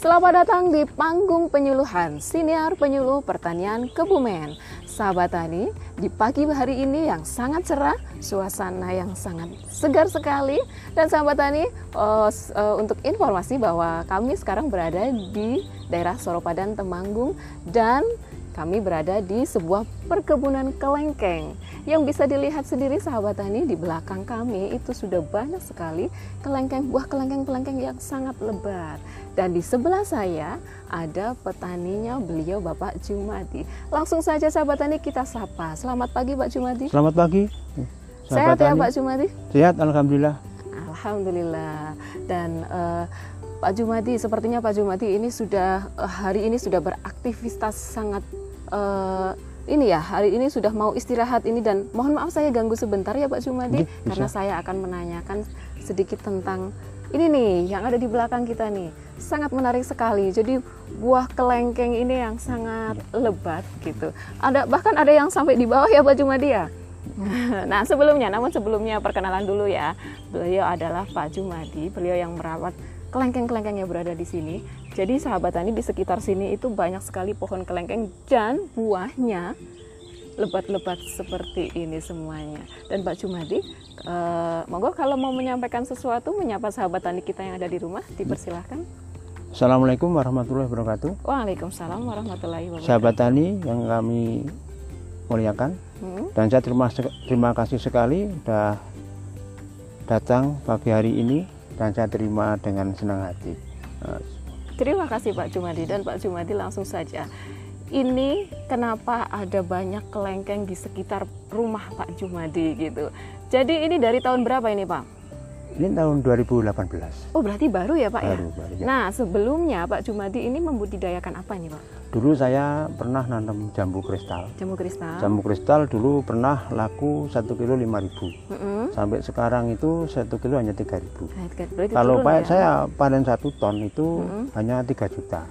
Selamat datang di panggung penyuluhan Siniar Penyuluh Pertanian Kebumen. Sahabat Tani, di pagi hari ini yang sangat cerah, suasana yang sangat segar sekali. Dan sahabat Tani, uh, uh, untuk informasi bahwa kami sekarang berada di daerah Soropadan Temanggung dan kami berada di sebuah perkebunan kelengkeng yang bisa dilihat sendiri sahabat tani di belakang kami itu sudah banyak sekali kelengkeng buah kelengkeng-kelengkeng yang sangat lebat dan di sebelah saya ada petaninya beliau Bapak Jumadi. Langsung saja sahabat tani kita sapa. Selamat pagi Pak Jumadi. Selamat pagi. Sehat ya Pak Jumadi? Sehat Alhamdulillah. Alhamdulillah. Dan uh, Pak Jumadi, sepertinya Pak Jumadi ini sudah eh, hari ini sudah beraktivitas sangat uh, ini ya hari ini sudah mau istirahat ini dan mohon maaf saya ganggu sebentar ya Pak Jumadi Bisa. karena saya akan menanyakan sedikit tentang ini nih yang ada di belakang kita nih. Sangat menarik sekali. Jadi buah kelengkeng ini yang sangat lebat gitu. Ada bahkan ada yang sampai di bawah ya Pak Jumadi ya? Nah sebelumnya namun sebelumnya perkenalan dulu ya. Beliau adalah Pak Jumadi beliau yang merawat kelengkeng-kelengkeng yang berada di sini. Jadi sahabat tani di sekitar sini itu banyak sekali pohon kelengkeng dan buahnya lebat-lebat seperti ini semuanya. Dan Pak Jumadi, eh, monggo kalau mau menyampaikan sesuatu, menyapa sahabat tani kita yang ada di rumah, dipersilahkan. Assalamualaikum warahmatullahi wabarakatuh. Waalaikumsalam warahmatullahi wabarakatuh. Sahabat tani yang kami muliakan, hmm. dan saya terima, terima kasih sekali sudah datang pagi hari ini dan saya terima dengan senang hati. Terima kasih Pak Jumadi dan Pak Jumadi langsung saja. Ini kenapa ada banyak kelengkeng di sekitar rumah Pak Jumadi gitu. Jadi ini dari tahun berapa ini Pak? Ini tahun 2018. Oh berarti baru ya Pak baru, ya? Baru, ya? Nah sebelumnya Pak Jumadi ini membudidayakan apa ini Pak? Dulu saya pernah nanam jambu kristal. Jambu kristal. Jambu kristal dulu pernah laku satu kilo lima ribu. Mm -hmm. Sampai sekarang itu satu kilo hanya tiga ribu. Kalau ya? saya panen satu ton itu mm -hmm. hanya tiga juta.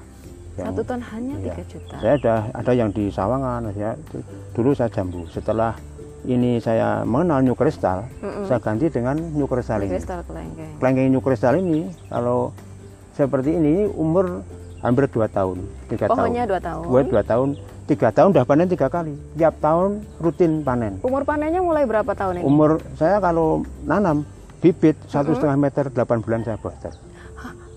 Satu ton hanya tiga ya. juta. Saya ada ada yang di Sawangan, ya. Dulu saya jambu. Setelah ini saya mengenal new kristal, mm -mm. saya ganti dengan new kristal ini. Kristal kelengkeng. Kelengkeng new kristal ini kalau seperti ini umur hampir dua tahun, tiga tahun. Pohonnya dua tahun. Buat dua tahun, tiga tahun udah panen tiga kali. Tiap tahun rutin panen. Umur panennya mulai berapa tahun ini? Umur saya kalau nanam bibit satu setengah mm -hmm. meter delapan bulan saya booster.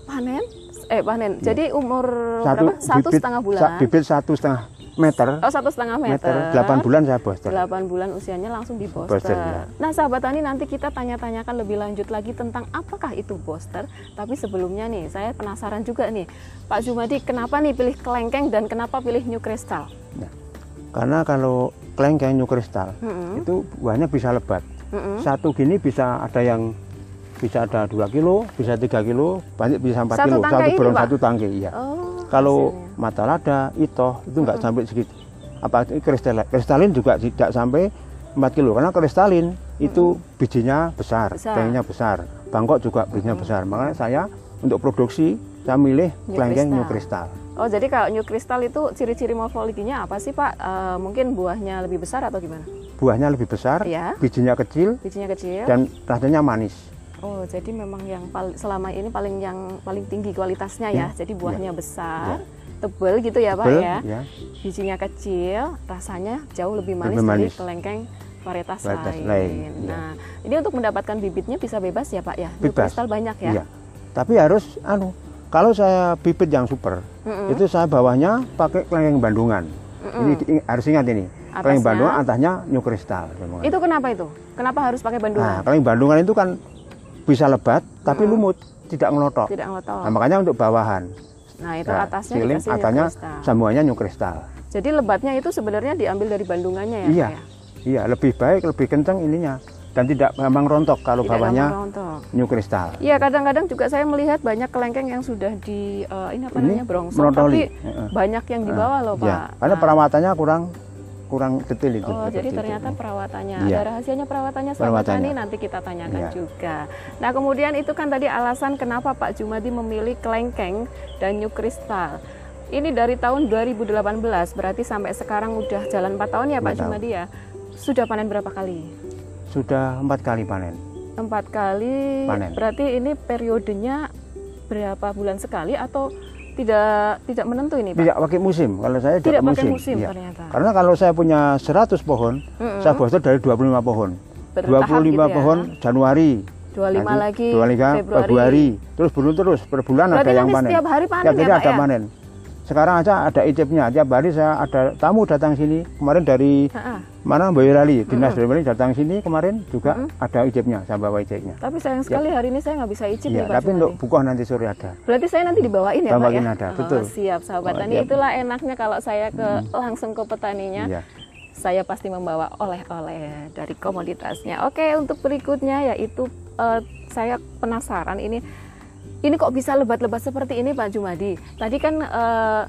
Panen? Eh panen. Ya. Jadi umur satu, berapa? Satu bibit, setengah bulan. Bibit satu setengah meter. Oh satu setengah meter. Delapan bulan saya booster. Delapan bulan usianya langsung di booster. booster ya. Nah sahabat tani nanti kita tanya-tanyakan lebih lanjut lagi tentang apakah itu booster. Tapi sebelumnya nih saya penasaran juga nih Pak Jumadi kenapa nih pilih kelengkeng dan kenapa pilih new crystal? Ya. Karena kalau kelengkeng new crystal mm -hmm. itu buahnya bisa lebat. Mm -hmm. Satu gini bisa ada yang bisa ada dua kilo, bisa tiga kilo, banyak bisa empat kilo. Satu belum satu tangki, iya. Oh, Kalau mata lada, ito itu nggak hmm. sampai segitu. Apa kristal, kristalin juga tidak sampai empat kilo karena kristalin hmm. itu bijinya besar, besar. besar. Bangkok juga bijinya hmm. besar. Makanya saya untuk produksi saya milih kelengkeng new kristal. Oh jadi kalau new kristal itu ciri-ciri morfologinya apa sih Pak? E, mungkin buahnya lebih besar atau gimana? Buahnya lebih besar, ya. bijinya kecil, bijinya kecil, dan rasanya manis. Oh, jadi memang yang paling selama ini paling yang paling tinggi kualitasnya ya. Hmm. Jadi buahnya ya. besar, ya. tebal gitu ya, Pak ya. ya. Bijinya kecil, rasanya jauh lebih manis, lebih manis. dari kelengkeng varietas, varietas lain. lain. Ya. Nah, ini untuk mendapatkan bibitnya bisa bebas ya, Pak ya. Bebas. Kristal banyak ya. ya. Tapi harus anu, kalau saya bibit yang super, mm -mm. itu saya bawahnya pakai kelengkeng Bandungan. Mm -mm. Ini harus ingat ini. Kelengkeng Bandungan atasnya new kristal. Itu kenapa itu? Kenapa harus pakai Bandungan? Nah, kelengkeng Bandungan itu kan bisa lebat tapi hmm. lumut tidak ngelotok. Tidak ngelotok. Nah, makanya untuk bawahan. Nah, itu nah, atasnya siling, atasnya semuanya new kristal. Jadi lebatnya itu sebenarnya diambil dari bandungannya ya? Iya. Ya? Iya, lebih baik, lebih kencang ininya dan tidak memang rontok kalau tidak bawahnya new kristal. Iya, kadang-kadang juga saya melihat banyak kelengkeng yang sudah di uh, ini apa namanya brongsong tapi banyak yang di bawah loh, iya. Pak. Karena nah. perawatannya kurang kurang detail itu. Oh, jadi ternyata itu. perawatannya. Ya. Ada rahasianya perawatannya sama tani nanti kita tanyakan ya. juga. Nah, kemudian itu kan tadi alasan kenapa Pak Jumadi memilih kelengkeng dan new kristal. Ini dari tahun 2018, berarti sampai sekarang udah jalan 4 tahun ya Pak Jumadi ya. Sudah panen berapa kali? Sudah empat kali panen. Empat kali. Panen. Berarti ini periodenya berapa bulan sekali atau tidak tidak menentu ini, Pak? Tidak pakai musim. Kalau saya tidak pakai musim. musim Iya. ternyata. Karena kalau saya punya 100 pohon, Mm-mm. saya booster dari 25 pohon. Bertahap 25 gitu ya. pohon Januari. 25 Nanti lagi 25 Februari. Februari. Terus belum terus per bulan Berarti ada yang panen. setiap hari panen Tiap ya, hari Pak, ada ya? panen. Sekarang aja ada icipnya. Tiap hari saya ada tamu datang sini. Kemarin dari Ha-ha. mana Boyolali, dinas Boyolali datang sini kemarin juga ada icipnya, saya bawa icipnya. Tapi sayang sekali hari ini saya nggak bisa icip Iya, nih Pak tapi untuk bukuh nanti sore ada. Berarti saya nanti dibawain ya Pak Bawain ya? ada, Oh, betul. siap sahabat Oh, tani. siap. Itulah enaknya kalau saya ke langsung ke petaninya. Iya. Saya pasti membawa oleh-oleh dari komoditasnya. Oke, untuk berikutnya yaitu eh, saya penasaran ini ini kok bisa lebat-lebat seperti ini Pak Jumadi? Tadi kan eh,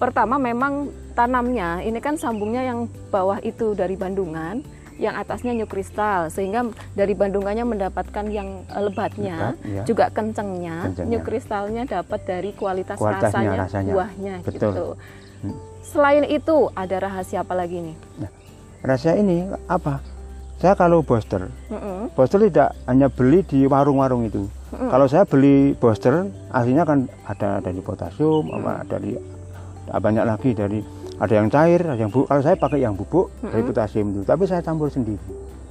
pertama memang tanamnya ini kan sambungnya yang bawah itu dari Bandungan, yang atasnya new kristal sehingga dari Bandungannya mendapatkan yang eh, lebatnya, Lebat, iya. juga kencengnya, Kencengnya. new kristalnya dapat dari kualitas Kualitasnya, rasanya, rasanya. buahnya Betul. gitu. Hmm. Selain itu ada rahasia apa lagi nih? Rahasia ini apa? Saya kalau booster, Mm-mm. booster tidak hanya beli di warung-warung itu. Kalau saya beli booster, aslinya kan ada dari potasium, apa dari banyak lagi dari ada yang cair, ada yang bubuk. Kalau saya pakai yang bubuk dari potasium itu, tapi saya campur sendiri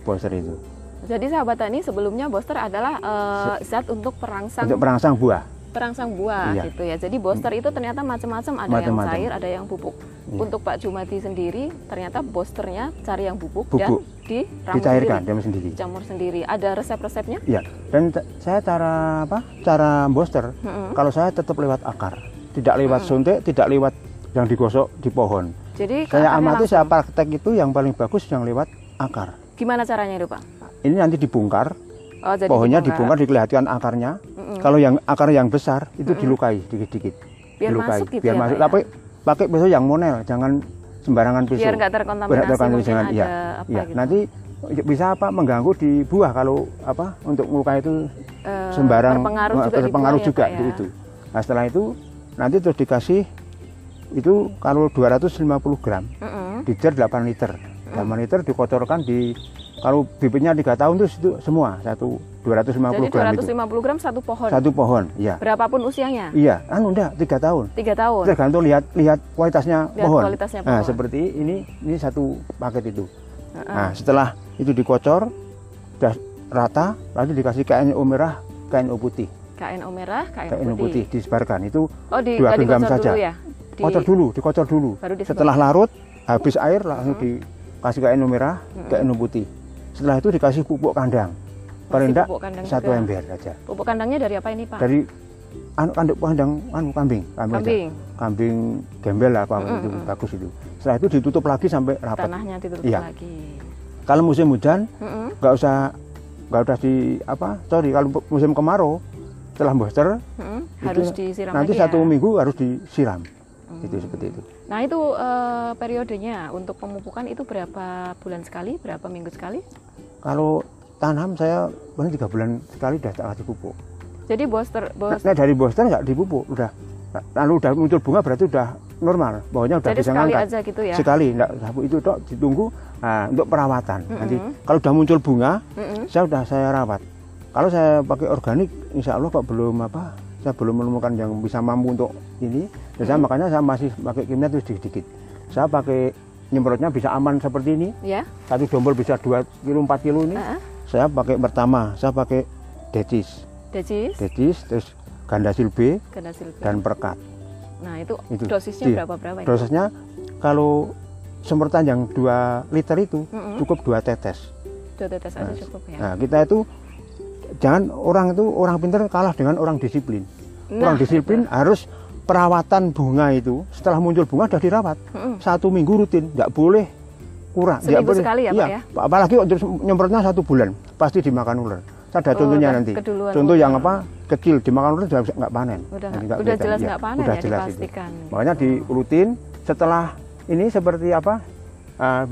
booster itu Jadi sahabat tani sebelumnya booster adalah eh, zat untuk perangsang untuk perangsang buah. Perangsang buah Iya. gitu ya. Jadi booster itu ternyata macam-macam, ada yang Macam-macam. cair, ada yang bubuk. Iya. Untuk Pak Jumati sendiri ternyata boosternya cari yang bubuk, Bubuk. dan diramu Dicairkan sendiri, dia sendiri. dicampur sendiri. Ada resep-resepnya? Iya. Dan saya cara apa? Cara booster. Mm-mm. Kalau saya tetap lewat akar, tidak lewat suntik, tidak lewat yang digosok di pohon. Jadi Saya amati langsung. saya praktek itu yang paling bagus yang lewat akar. Gimana caranya itu Pak? Ini nanti dibongkar, Oh, jadi pohonnya dibongkar. dibongkar dikelihatan akarnya. Mm-mm. Kalau yang akar yang besar itu dilukai dikit-dikit. Biar dilukai, masuk gitu biar ya, masuk. Ya? Tapi pakai pisau yang monel, jangan sembarangan pisau. Biar nggak terkontaminasi, Biar terkontaminasi, jangan- ada iya. apa Iya, gitu. Nanti bisa apa mengganggu di buah kalau apa untuk melukai itu Eh, sembarang berpengaruh eh, juga ya, juga ya? itu. Nah setelah itu nanti terus dikasih itu kalau 250 gram Mm-mm. di jar 8 liter. 8 liter dikotorkan di kalau bibitnya tiga tahun terus itu semua satu 250 Jadi gram itu 250 gram satu pohon. satu pohon ya Berapapun usianya? iya anu enggak tiga tahun Tiga tahun. tergantung lihat lihat kualitasnya Lihat pohon kualitasnya nah pohon. seperti ini ini satu paket itu Heeh. nah setelah itu dikocor udah rata lalu dikasih KNO merah KNO putih KNO merah, KNO KNO putih. putih disebarkan itu Oh, di, Dua genggam saja. dulu ya? Di- kocor dulu dikocor dulu Baru setelah larut habis air langsung dikasih KNO merah KNO putih setelah itu dikasih pupuk kandang paling enggak kandang satu juga. ember saja Pupuk kandangnya dari apa ini, Pak? dari anu kanduk kandang anu kambing kambing, aja. Kambing. kambing gembel lah apa itu bagus itu setelah itu ditutup lagi sampai rapat Tanahnya ditutup Iya. lagi. kalau musim hujan nggak usah nggak usah di apa sorry kalau musim kemarau setelah booster Mm-mm. itu Harus disiram nanti lagi satu ya? minggu harus disiram itu seperti itu. Nah, itu eh, periodenya untuk pemupukan itu berapa bulan sekali, berapa minggu sekali? kalau tanam saya paling tiga bulan sekali udah tak kasih pupuk. Jadi booster booster nah, dari booster nggak dipupuk udah. Lalu udah muncul bunga berarti udah normal bawahnya udah jadi bisa sekali ngangkat. aja gitu ya. sekali enggak itu tok ditunggu nah, untuk perawatan. Nanti kalau udah muncul bunga Mm-mm. saya udah saya rawat. Kalau saya pakai organik insya Allah kok belum apa saya belum menemukan yang bisa mampu untuk ini dan saya makanya saya masih pakai kimia itu sedikit-sedikit saya pakai nyemprotnya bisa aman seperti ini Ya. satu dombol bisa 2 kilo 4 kilo ini Heeh. saya pakai pertama saya pakai decis Decis, decis terus gandasil B ganda silver. dan perkat Nah, itu, Itu. dosisnya Iya. berapa berapa ini? dosisnya kalau semprotan yang 2 liter itu Mm-mm. cukup dua tetes Dua tetes aja cukup ya. Nah, kita itu jangan orang itu orang pintar kalah dengan orang disiplin. Nah, orang disiplin betul. harus perawatan bunga itu setelah muncul bunga sudah dirawat. Hmm. satu minggu rutin nggak boleh kurang seminggu boleh, sekali ya, Pak iya, ya? Apalagi untuk nyemprotnya satu bulan pasti dimakan ular. Saya ada oh, contohnya nanti. contoh yang apa kecil dimakan ular sudah nggak panen. Udah, udah jelas iya. nggak ya, panen udah ya jelas itu. makanya di rutin setelah ini seperti apa uh,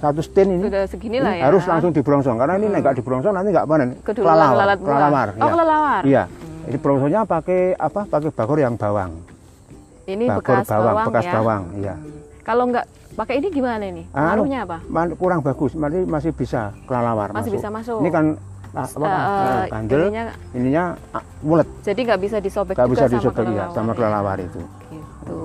satu tin ini, Udah segini ini hmm, ya. harus langsung dibrongsong karena ini enggak hmm. dibrongsong nanti enggak panen. Kelalawar. Kelalawar. Oh, iya. kelalawar. Iya. Hmm. Jadi brongsongnya pakai apa? Pakai bakor yang bawang. Ini bakor bekas bawang, bawang bekas ya? bawang, iya. hmm. Kalau enggak pakai ini gimana ini? Anu, Pengaruhnya apa? Kurang bagus, masih masih bisa kelalawar. Masih masuk. bisa masuk. Ini kan ah, apa, eh, ah, eh, uh, uh, kandel, ininya, ininya ah, mulet. Jadi nggak bisa disobek gak bisa disobek, iya, sama kelalawar. Ya, sama kelalawar itu. Gitu.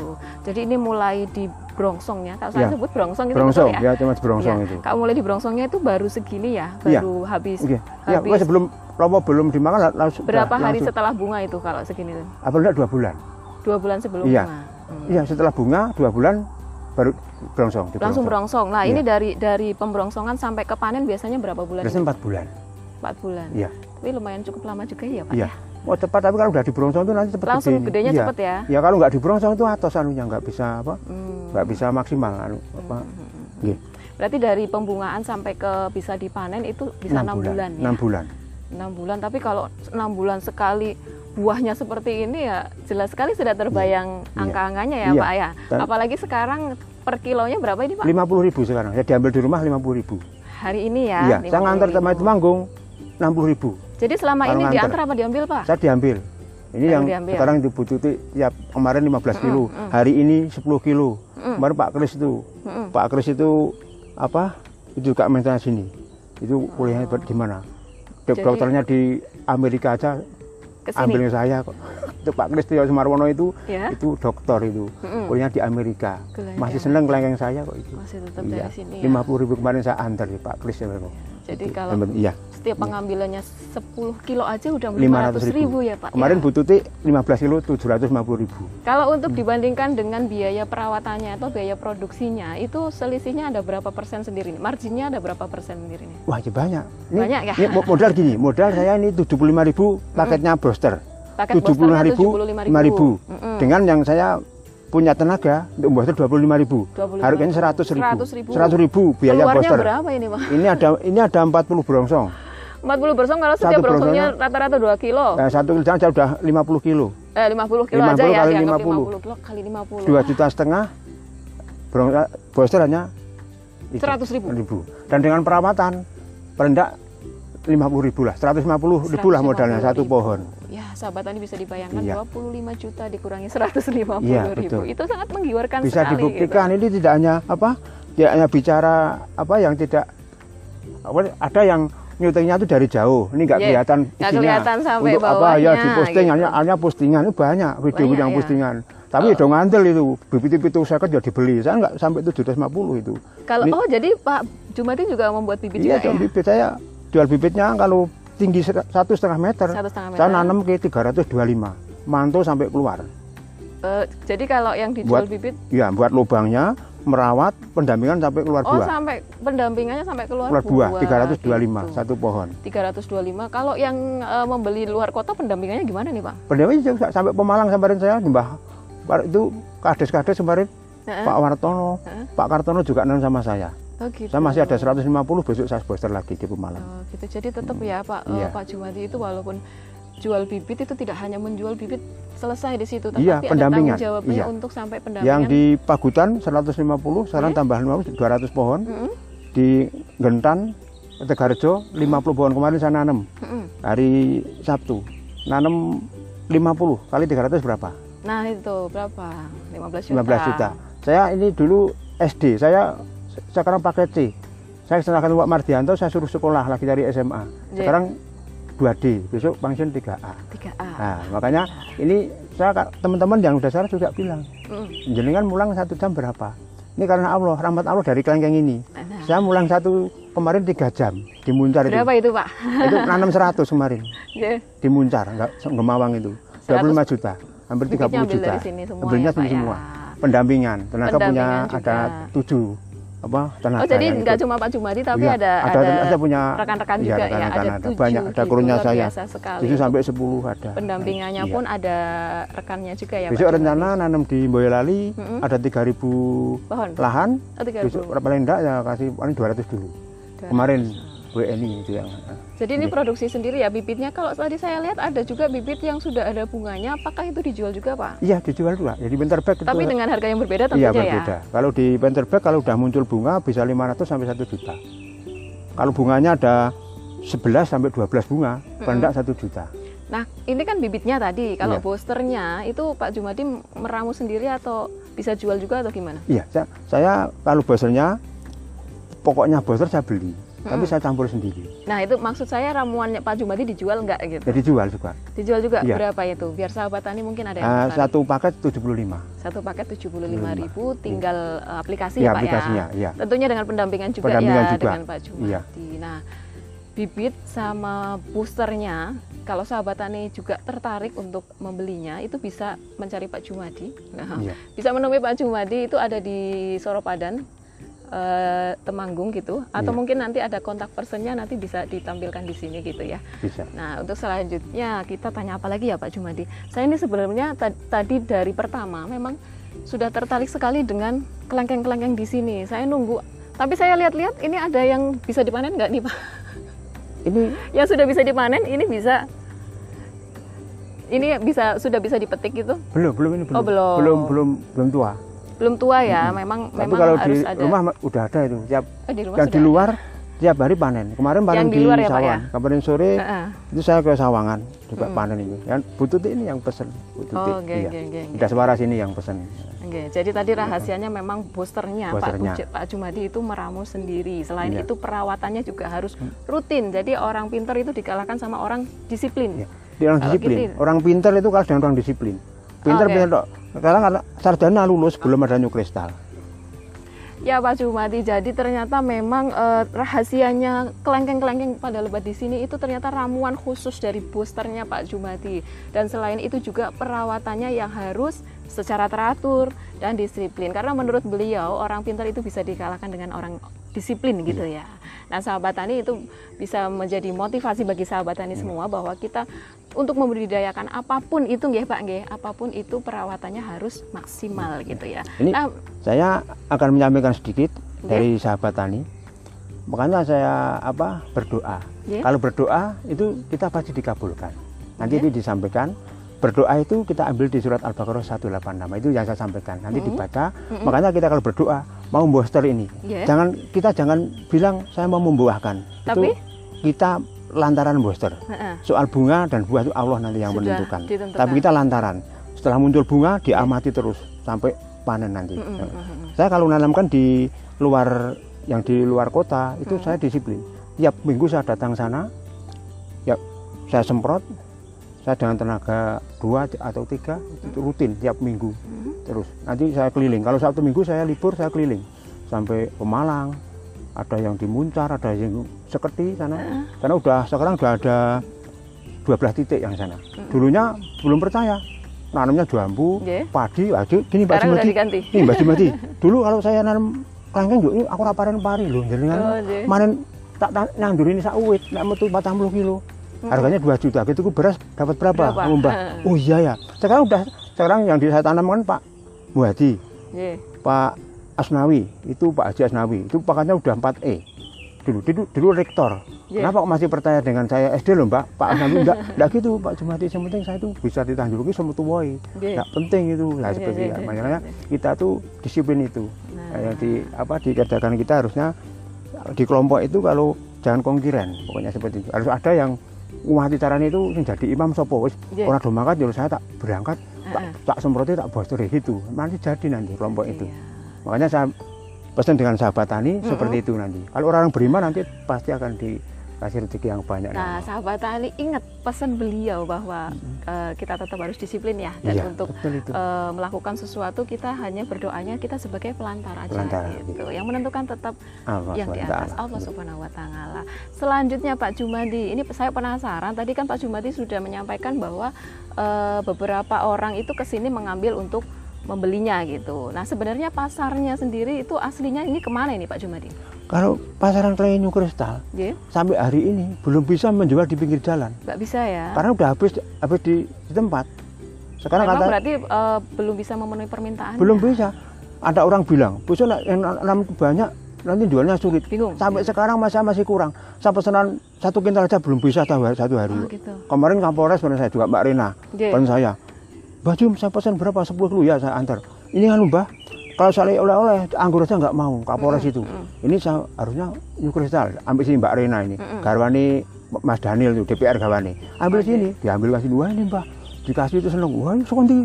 Jadi ini mulai di brongsongnya. Kalau saya Ya. sebut brongsong itu Brongsong, betul ya. ya cuma brongsong Iya. itu. Kalau mulai di brongsongnya itu baru segini ya, Iya. baru habis. Oke, ya, habis sebelum Romo belum dimakan la- langsung. berapa hari langsung. setelah bunga itu kalau segini tuh? Apa enggak dua bulan? Dua bulan sebelum Iya. bunga. Hmm. Iya, setelah bunga dua bulan baru brongsong. Langsung brongsong. berongsong. Nah, Iya. ini dari dari pembrongsongan sampai ke panen biasanya berapa bulan? Biasanya empat bulan. Empat bulan. Iya. Tapi lumayan cukup lama juga ya, Pak. Iya. ya? Oh cepat tapi kalau udah di brongsong itu nanti cepat Langsung gede gedenya Iya. cepet ya. Ya kalau nggak di brongsong itu atos anunya nggak bisa apa? Hmm. Nggak bisa maksimal anu apa? Iya. Berarti dari pembungaan sampai ke bisa dipanen itu bisa enam bulan. ya? Enam bulan. enam bulan tapi kalau enam bulan sekali buahnya seperti ini ya jelas sekali sudah terbayang Iya. angka-angkanya ya Iya. pak ya Dan- apalagi sekarang per kilonya berapa ini pak Lima puluh ribu sekarang. Saya diambil di rumah lima puluh ribu. hari ini ya Iya. Saya ngantar 50.000. sama itu manggung enam puluh ribu. Jadi selama Kalau ini nganter. diantar apa diambil pak Saya diambil. Ini yang diambil. sekarang dibututi tiap kemarin 15 kilo, hari ini 10 kilo. Mm. Kemarin Pak Kris itu, Mm-mm. Pak Kris itu apa? Itu juga maintenance sini. Itu kuliahnya di mana? Dok- Dokternya di Amerika aja ke sini ambilnya saya kok. Itu Pak Kristio Sumarwono itu ya itu dokter itu. Mm-mm. Kuliahnya di Amerika. Masih seneng kelengkeng saya kok itu. masih tetap Iya. dari sini ya Lima puluh ribu kemarin saya antar di Pak Kris ya. Jadi kalau iya setiap pengambilannya 10 kilo aja udah 500 500 ribu, ribu. ya pak Kemarin Ya. bututi 15 kilo 750 ribu. Kalau untuk dibandingkan dengan biaya perawatannya atau biaya produksinya, itu selisihnya ada berapa persen sendiri? Marginnya ada berapa persen sendiri? nih? Wah, ya banyak. Ini, Banyak ya? Ini mo- modal gini, modal saya ini 75 ribu paketnya broster. Paket 75 ribu, 5 ribu. Mm-mm. Dengan yang saya punya tenaga untuk broster 25 ribu. 25 Harganya 100 ribu. 100 ribu. 100 ribu biaya Keluarnya broster. berapa ini, Pak? Ini ada ini ada 40 brongsong. 40 bersong kalau setiap brongsongnya rata-rata 2 kilo. Nah, satu kilo saya sudah 50 kilo. Eh, 50 kilo 50 aja ya, kali dianggap 50. 50 kilo kali 50. 2 juta setengah brong, broster hanya itu, 100 ribu. Dan dengan perawatan perendak 50 ribu lah, 150 ribu lah 150 modalnya satu ribu. pohon. Sahabat tani bisa dibayangkan Iya. 25 juta dikurangi 150 Iya, ribu. betul. Itu sangat menggiurkan bisa sekali. dibuktikan ini tidak hanya apa tidak hanya bicara apa yang tidak apa, ada yang nyutingnya itu dari jauh ini nggak Iya, kelihatan isinya kelihatan sampai untuk apa ya di posting gitu. hanya, postingan itu banyak video Banyak, yang ya. postingan tapi ya dong ngandel itu bibit-bibit itu saya ya dibeli saya nggak sampai 750 itu Gitu. Kalau Ini- oh jadi Pak Jumadi juga membuat bibit iya juga ya? bibit saya jual bibitnya kalau tinggi satu setengah meter saya nanam ke 325 mantul sampai keluar Eh, jadi kalau yang dijual Buat- bibit, ya buat lubangnya merawat pendampingan sampai keluar oh buah sampai pendampingannya sampai keluar, keluar buah 325 gitu. satu pohon 325. Kalau yang eh, membeli luar kota pendampingannya gimana nih Pak? pendamping juga sampai Pemalang kemarin saya nyembah Pak- itu kades-kades kemarin Heeh. Pak Wartono Heeh. Pak Kartono juga nanam sama saya Oh gitu. saya masih ada 150 besok saya booster lagi di Pemalang Oh, gitu. Jadi tetap ya Pak eh, Iya. Pak Jumadi itu walaupun jual bibit itu tidak hanya menjual bibit selesai di situ, tapi Iya, ada pendampingan. tanggung jawabnya Iya. untuk sampai pendampingan. yang di Pagutan 150 sekarang Iya. tambah 50 200 pohon Mm-mm, di Gentan Tegarjo 50 pohon kemarin saya nanam mm-mm. hari Sabtu nanam 50 kali 300 berapa Nah itu berapa? 15 juta. 15 juta. Saya ini dulu SD, saya sekarang pakai C. Saya serahkan Pak Mardianto, saya suruh sekolah lagi dari SMA. Iya. Sekarang 2D, besok pensiun 3A. 3A. Nah, makanya ini saya teman-teman yang udah saya juga bilang, Mm. jenengan mulang satu jam berapa? Ini karena Allah, rahmat Allah dari kelengkeng ini. Nah, Saya mulang satu kemarin tiga jam di Muncar itu. berapa itu Pak? Itu nanam 100 kemarin Ya. di Muncar, enggak Gemawang itu. 25 juta, hampir 30 Bibitnya ambil juta. dari sini semua Ambilnya ya, ya. semua. pendampingan tenaga punya Pendampingan ada juga. tujuh apa tenaga Oh jadi nggak cuma Pak Jumadi tapi Iya, ada ada, ada punya rekan-rekan iya, juga ya rekan-rekan ada ada. tujuh banyak ada gitu, krunya luar saya sekali. itu sampai 10 ada pendampingannya Iya. pun ada rekannya juga ya besok Pak rencana nanam di Boyolali Mm-mm. ada 3000 pohon lahan oh, tiga besok ribu. paling enggak ya kasih paling 200 dulu kemarin WNI itu yang jadi ini Iya. produksi sendiri ya bibitnya kalau tadi saya lihat ada juga bibit yang sudah ada bunganya apakah itu dijual juga Pak iya dijual juga jadi winterback itu tapi dengan harga yang berbeda iya tentunya ya berbeda kalau di winterback kalau udah muncul bunga bisa 500 sampai 1 juta kalau bunganya ada 11 sampai 12 bunga paling enggak 1 juta Nah, ini kan bibitnya tadi. Kalau Iya. boosternya itu Pak Jumadi meramu sendiri atau bisa jual juga atau gimana? Iya, saya, saya kalau boosternya pokoknya booster saya beli. Tapi saya campur sendiri. Nah itu maksud saya ramuannya Pak Jumadi dijual nggak gitu? Jadi jual juga. Dijual juga Iya. berapa itu? Biar sahabat tani mungkin ada yang tertarik. satu paket 75. Satu paket 75.000 tinggal eh, aplikasi Iya, ya Pak aplikasinya, ya. iya. Tentunya dengan pendampingan juga Pendampingan ya juga. dengan Pak Jumadi. Iya. Nah, bibit sama boosternya kalau sahabat tani juga tertarik untuk membelinya itu bisa mencari Pak Jumadi. Nah, Iya. bisa menemui Pak Jumadi itu ada di Soropadan eh, Temanggung gitu atau Iya. mungkin nanti ada kontak personnya nanti bisa ditampilkan di sini gitu ya. Bisa. Nah, untuk selanjutnya kita tanya apa lagi ya Pak Jumadi? Saya ini sebenarnya ta- tadi dari pertama memang sudah tertarik sekali dengan kelengkeng-kelengkeng di sini. Saya nunggu, tapi saya lihat-lihat ini ada yang bisa dipanen nggak nih Pak? Ini Yang sudah bisa dipanen, ini bisa, ini bisa sudah bisa dipetik gitu? belum, belum ini belum. Oh, belum. Belum, belum, belum tua. Belum tua ya, memang Tapi memang kalau harus di ada. rumah ma- udah ada itu. Tiap Oh, di rumah yang di luar tiap hari panen. Kemarin panen Yang di di, luar ya, Sawan. ya? Kemarin sore. Heeh. itu saya ke Sawangan juga panen ini. Yang Bututi ini yang pesen. Bututi. Oh, oke, iya. oke, oke. Udah suara sini yang pesen. Oke, jadi tadi rahasianya memang boosternya, Boosternya. Pak, Uj- Pak Jumadi itu meramu sendiri. Selain Iya. itu perawatannya juga harus rutin. Jadi orang pinter itu dikalahkan sama orang disiplin. Iya. Dia orang Kalau disiplin. gitu- Orang pinter itu kalah dengan orang disiplin. Pinter Oke. pinter. Sekarang karena sarjana lulus belum ada new kristal. Ya Pak Jumadi, jadi ternyata memang eh, rahasianya kelengkeng-kelengkeng pada lebat di sini itu ternyata ramuan khusus dari boosternya Pak Jumadi. Dan selain itu juga perawatannya yang harus secara teratur dan disiplin. Karena menurut beliau orang pintar itu bisa dikalahkan dengan orang disiplin gitu ya. Nah sahabat tani itu bisa menjadi motivasi bagi sahabat tani semua bahwa kita untuk membudidayakan apa pun itu nggih Pak nggih, apa pun itu perawatannya harus maksimal gitu ya. Ini Nah, saya akan menyampaikan sedikit Oke. dari sahabat tani. Makanya saya apa berdoa. Oke. Kalau berdoa itu kita pasti dikabulkan. Nanti ini disampaikan. Berdoa itu kita ambil di surat Al-Baqarah 186 itu yang saya sampaikan. Nanti Mm-mm. dibaca. Mm-mm. Makanya kita kalau berdoa mau booster ini, Oke. jangan kita jangan bilang saya mau membuahkan. Tapi? Itu kita lantaran booster. heeh. Soal bunga dan buah itu Allah nanti yang Sudah menentukan. ditentukan. Tapi kita lantaran. Setelah muncul bunga diamati terus sampai panen nanti. Nah. Saya kalau nanamkan di luar yang di luar kota itu Hmm. saya disiplin. Tiap minggu saya datang sana, ya saya semprot, saya dengan tenaga dua atau tiga itu rutin tiap minggu Mhm. terus. Nanti saya keliling. Kalau satu minggu saya libur saya keliling sampai Pemalang, ada yang di Muncar, ada yang Seketi sana. Karena udah sekarang udah ada 12 titik yang sana. Dulunya belum percaya. Nanamnya jambu, Nggih. padi, padi, gini udah Jumadi. Nih Mbak Jumadi, dulu kalau saya nanam kelengkeng ini aku ora panen pari lho, jenengan Oh, manen tak nandur ini sak uwit, nek metu 40 kilo. Harganya 2 juta. Gitu ku beras dapat berapa? Berapa? Mbak? Oh iya ya. Sekarang udah sekarang yang di saya tanam kan Pak Muhadi, Nggih. Pak Asnawi, itu Pak Haji Asnawi, itu pakatnya udah 4E. Dulu, dulu, dulu rektor. Iya. Kenapa kok masih percaya dengan saya SD loh Mbak? Pak Asnawi enggak, enggak gitu Pak Jumadi. Yang penting saya itu bisa ditanjurki sama tuwoi. Nggih. Enggak penting itu. Lah Iya, seperti itu. iya, Makanya kita tuh disiplin itu. Nah. Nah, yang di apa dikerjakan kita harusnya di kelompok itu kalau jangan kongkiran pokoknya seperti itu harus ada yang ngumati caranya itu yang jadi imam sopo wis Iya. orang do mangkat ya saya tak berangkat tak, tak semproti tak booster gitu nanti jadi nanti kelompok itu Iya. Makanya saya pesan dengan sahabat tani seperti itu nanti kalau orang beriman nanti pasti akan dikasih rezeki yang banyak Nah, nanti. sahabat tani ingat pesan beliau bahwa eh, kita tetap harus disiplin ya dan Iya, untuk eh, melakukan sesuatu kita hanya berdoanya kita sebagai pelantar aja Pelantara, gitu. Yang menentukan tetap Allah yang di atas Allah Subhanahu wa taala. Selanjutnya Pak Jumadi, ini saya penasaran. Tadi kan Pak Jumadi sudah menyampaikan bahwa eh, beberapa orang itu ke sini mengambil untuk membelinya gitu. Nah, sebenarnya pasarnya sendiri itu aslinya ini ke mana ini Pak Jumadi? kalau pasaran klei new kristal Nggih, sampai hari ini belum bisa menjual di pinggir jalan nggak bisa ya? karena udah habis habis di, di tempat sekarang Memang kata berarti eh, belum bisa memenuhi permintaan. belum bisa ada orang bilang besok yang nanam banyak nanti jualnya sulit Bingung. sampai sekarang masih masih kurang saya pesanan satu kintal aja belum bisa satu hari, satu hari Oh, gitu. kemarin Kapolres benar saya juga Mbak Rena Nggih. pesan saya Mbak Jum saya pesan berapa? 10 kilo ya saya antar. Ini anu Mbah kalau saya oleh-oleh anggur aja nggak mau Kapolres itu. Ini saya harusnya New Kristal ambil sini Mbak Rena ini. Garwani Mas Daniel itu DPR Garwani. Ambil sini diambil kasih dua ini Mbah. Dikasih itu seneng. Wah ini sekonti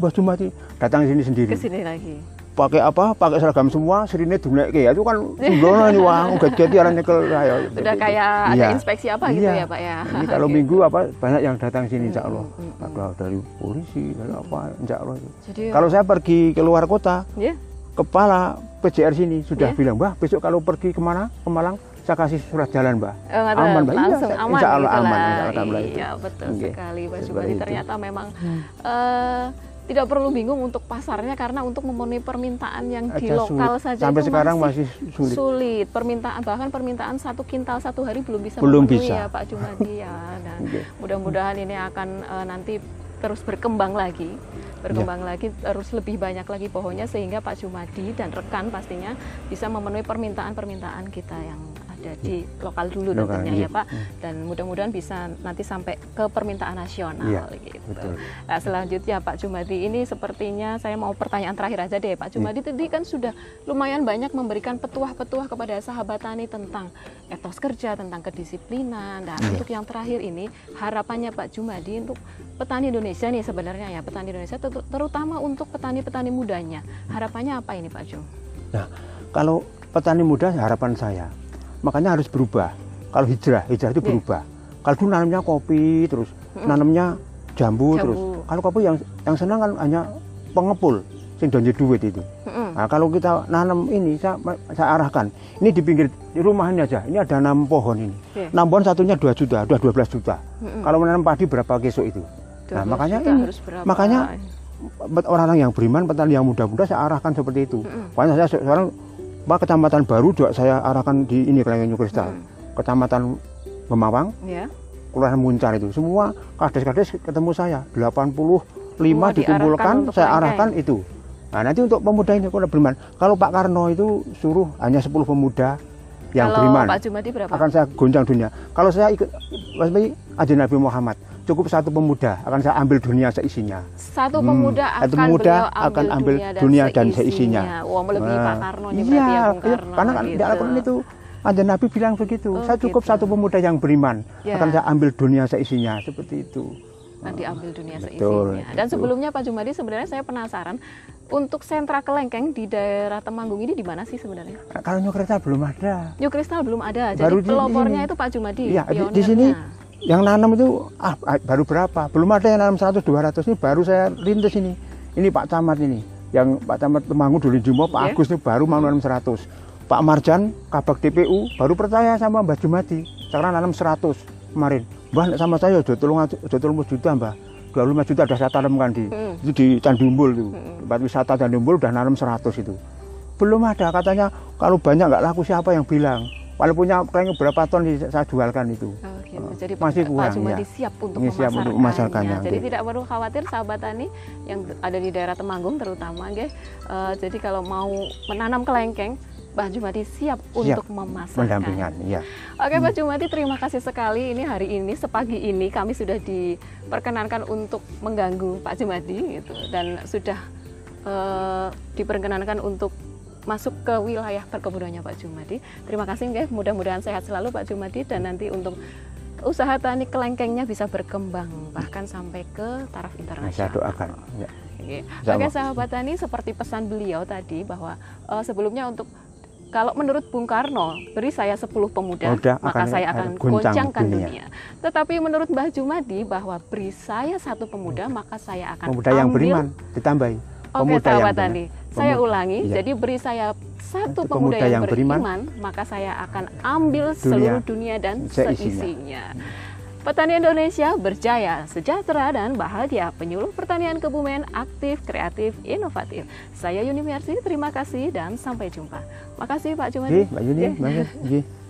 Mbak Jumati datang sini sendiri. Lagi. Pakai apa pakai seragam semua serine duneke ya itu kan sembrono ini wah gajet ya nyekel ya sudah kayak ada iya. inspeksi apa gitu iya. ya Pak ya ini kalau gitu. minggu apa banyak yang datang sini insya Allah hmm, hmm, hmm. ada dari polisi dari apa insya Allah Jadi, kalau saya pergi ke luar kota yeah. kepala PJR sini sudah yeah. bilang wah besok kalau pergi ke mana ke Malang saya kasih surat jalan mbak oh, aman mbak langsung iya, aman insya Allah gitu aman insya Allah iya betul okay. sekali Pak Jumadi ternyata memang hmm. uh, tidak perlu bingung untuk pasarnya karena untuk memenuhi permintaan yang di lokal sulit. saja sampai itu sekarang masih, sulit. sulit permintaan bahkan permintaan satu kintal satu hari belum bisa belum memenuhi bisa. ya Pak Jumadi ya dan okay. mudah-mudahan ini akan uh, nanti terus berkembang lagi berkembang ya. lagi terus lebih banyak lagi pohonnya sehingga Pak Jumadi dan rekan pastinya bisa memenuhi permintaan-permintaan kita yang ada di lokal dulu lokal, tentunya iya. ya Pak hmm. dan mudah-mudahan bisa nanti sampai ke permintaan nasional iya, gitu. Betul. Nah, selanjutnya Pak Jumadi ini sepertinya saya mau pertanyaan terakhir aja deh Pak Jumadi iya. tadi kan sudah lumayan banyak memberikan petuah-petuah kepada sahabat tani tentang etos kerja tentang kedisiplinan dan iya. untuk yang terakhir ini harapannya Pak Jumadi untuk petani Indonesia nih sebenarnya ya petani Indonesia ter terutama untuk petani-petani mudanya harapannya apa ini Pak Jum? Nah kalau petani muda harapan saya makanya harus berubah. Kalau hijrah hijrah itu iya. berubah. Yeah. kalau dulu nanamnya kopi terus mm. nanamnya jambu, jambu. terus. Kalau kopi yang yang senang kan hanya pengepul sing donje duit itu. Nah, kalau kita nanam ini saya, saya arahkan. Ini di pinggir di rumah ini aja. Ini ada enam pohon ini. Yeah. enam pohon satunya 2 juta dua belas juta. Kalau menanam padi berapa kesok itu? Nah makanya ini. makanya orang-orang yang beriman petani yang muda-muda saya arahkan seperti itu. Mm. makanya saya sekarang Pak kecamatan baru juga saya arahkan di ini Kelengeng Kristal. Hmm. Kecamatan Memawang. Yeah. Kelurahan Muncar itu. Semua kades-kades ketemu saya 85 Semua dikumpulkan saya arahkan itu. Nah, nanti untuk pemuda ini beriman. Kalau Pak Karno itu suruh hanya 10 pemuda yang kalau beriman. Pak Jumadi berapa? Akan saya goncang dunia. Kalau saya ikut Mas Aja Nabi Muhammad cukup satu pemuda akan saya ambil dunia seisinya. Satu hmm, pemuda akan satu pemuda akan ambil dunia, dunia dan, seisinya. Wah, melebihi nah, Pak Karno iya, ya, iya, karena kan gitu. di Al-Qur'an itu ada Nabi bilang begitu. Oh, saya cukup gitu. satu pemuda yang beriman ya. akan saya ambil dunia seisinya seperti itu. Nanti ambil dunia seisinya. Dan sebelumnya Pak Jumadi sebenarnya saya penasaran untuk sentra kelengkeng di daerah Temanggung ini di mana sih sebenarnya? Kalau New Kristal belum ada. New Kristal belum ada. Jadi Baru pelopornya itu Pak Jumadi. Iya, di, di sini yang nanam itu ah, ah baru berapa belum ada yang nanam 100 200 ini baru saya rintis ini ini Pak Camat ini yang Pak Camat Temanggung dulu Jumbo Pak yeah. Agus itu baru mau nanam 100 Pak Marjan Kabak TPU baru percaya sama Mbak Jumati sekarang nanam 100 kemarin Mbak sama saya udah tolong udah tolong juta Mbak 25 juta udah saya tanamkan di hmm. itu di Candumbul itu hmm. tempat wisata Candumbul udah nanam 100 itu belum ada katanya kalau banyak nggak laku siapa yang bilang Walaupun kayaknya berapa ton saya jualkan itu. Oh, gitu. Oh, Jadi masih kurang Pak Jumadi ya. siap untuk Ini siap untuk memasarkannya. Jadi tidak perlu khawatir sahabat tani yang ada di daerah Temanggung terutama, ya. Uh, jadi kalau mau menanam kelengkeng, Pak Jumadi siap, siap untuk memasarkan. Mendampingan, ya. Oke Pak Jumadi, terima kasih sekali. Ini hari ini sepagi ini kami sudah diperkenankan untuk mengganggu Pak Jumadi gitu dan sudah uh, diperkenankan untuk masuk ke wilayah perkebunannya Pak Jumadi. Terima kasih guys, mudah-mudahan sehat selalu Pak Jumadi dan nanti untuk usaha tani kelengkengnya bisa berkembang bahkan sampai ke taraf internasional. Saya doakan. Ya. Oke, Oke sahabat tani seperti pesan beliau tadi bahwa uh, sebelumnya untuk kalau menurut Bung Karno, beri saya 10 pemuda, Muda maka akan, saya akan goncangkan dunia. dunia. Tetapi menurut Mbah Jumadi bahwa beri saya satu pemuda, maka saya akan pemuda ambil, yang beriman ditambahi. Oke, sahabat tani. Saya ulangi, iya. jadi beri saya satu pemuda, pemuda yang, yang beriman, beriman, maka saya akan ambil dunia, seluruh dunia dan seisinya. seisinya. Petani Indonesia berjaya, sejahtera, dan bahagia. Penyuluh pertanian Kebumen aktif, kreatif, inovatif. Saya Yuni Mersi, terima kasih dan sampai jumpa. Makasih Pak Jumadi. Mbak Yuni,